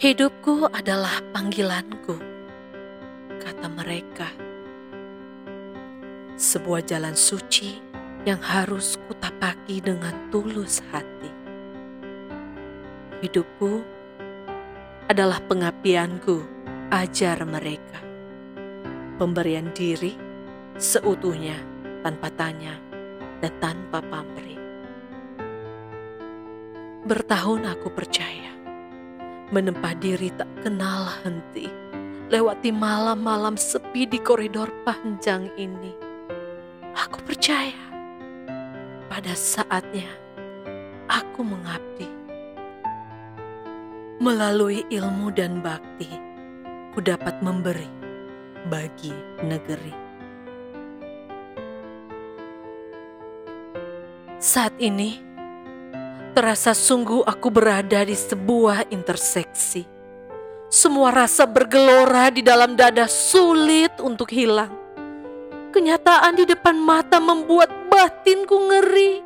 Hidupku adalah panggilanku, kata mereka. Sebuah jalan suci yang harus kutapaki dengan tulus hati. Hidupku adalah pengabdianku, ajar mereka. Pemberian diri seutuhnya tanpa tanya dan tanpa pamrih. Bertahun aku percaya menempah diri tak kenal henti, lewati malam-malam sepi di koridor panjang ini. Aku percaya pada saatnya aku mengabdi. Melalui ilmu dan bakti, ku dapat memberi bagi negeri. Saat ini, Terasa sungguh aku berada di sebuah interseksi. Semua rasa bergelora di dalam dada sulit untuk hilang. Kenyataan di depan mata membuat batinku ngeri.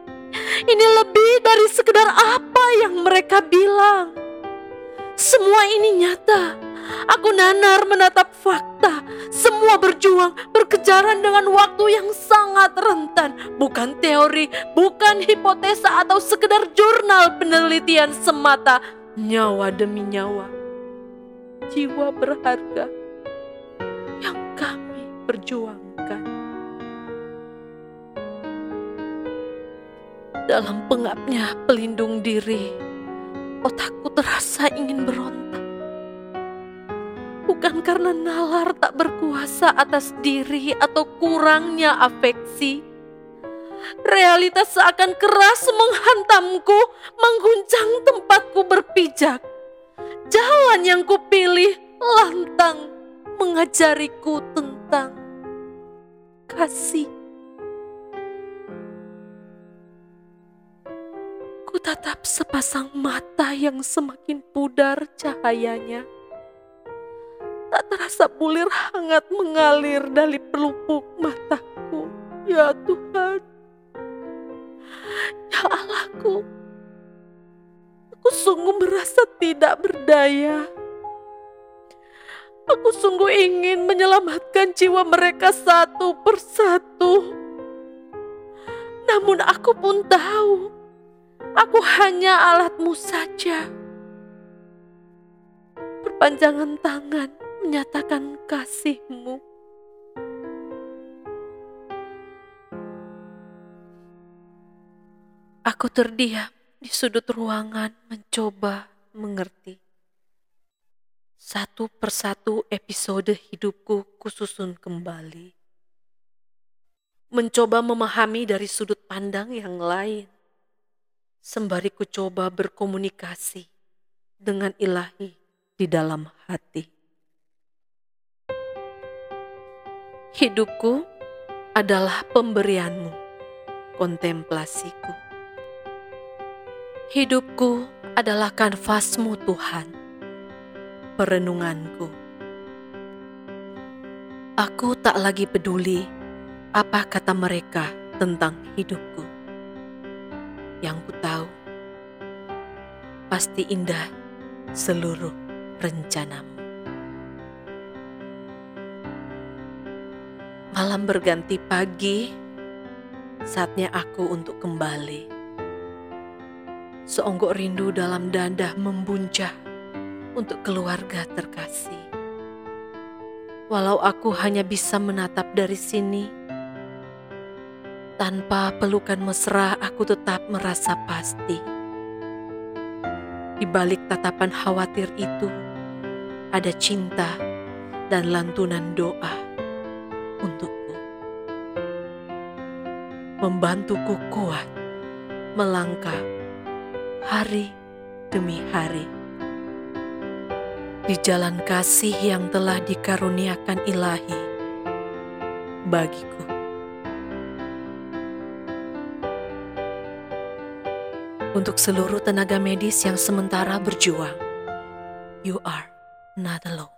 Ini lebih dari sekedar apa yang mereka bilang. Semua ini nyata Aku nanar menatap fakta. Semua berjuang, berkejaran dengan waktu yang sangat rentan. Bukan teori, bukan hipotesa atau sekedar jurnal penelitian semata. Nyawa demi nyawa. Jiwa berharga yang kami perjuangkan. Dalam pengapnya pelindung diri, otakku terasa ingin berontak bukan karena nalar tak berkuasa atas diri atau kurangnya afeksi. Realitas seakan keras menghantamku, mengguncang tempatku berpijak. Jalan yang kupilih lantang mengajariku tentang kasih. Ku tatap sepasang mata yang semakin pudar cahayanya Tak terasa bulir hangat mengalir dari pelupuk mataku. Ya Tuhan, ya Allahku, aku sungguh merasa tidak berdaya. Aku sungguh ingin menyelamatkan jiwa mereka satu persatu. Namun aku pun tahu, aku hanya alatmu saja. Perpanjangan tangan menyatakan kasihmu. Aku terdiam di sudut ruangan mencoba mengerti. Satu persatu episode hidupku kususun kembali. Mencoba memahami dari sudut pandang yang lain. Sembari ku coba berkomunikasi dengan ilahi di dalam hati. Hidupku adalah pemberianmu, kontemplasiku. Hidupku adalah kanvasmu Tuhan, perenunganku. Aku tak lagi peduli apa kata mereka tentang hidupku. Yang ku tahu, pasti indah seluruh rencanamu. Malam berganti pagi, saatnya aku untuk kembali. Seonggok rindu dalam dada membuncah untuk keluarga terkasih. Walau aku hanya bisa menatap dari sini, tanpa pelukan mesra aku tetap merasa pasti. Di balik tatapan khawatir itu, ada cinta dan lantunan doa untukku. Membantuku kuat melangkah hari demi hari di jalan kasih yang telah dikaruniakan ilahi bagiku. Untuk seluruh tenaga medis yang sementara berjuang, you are not alone.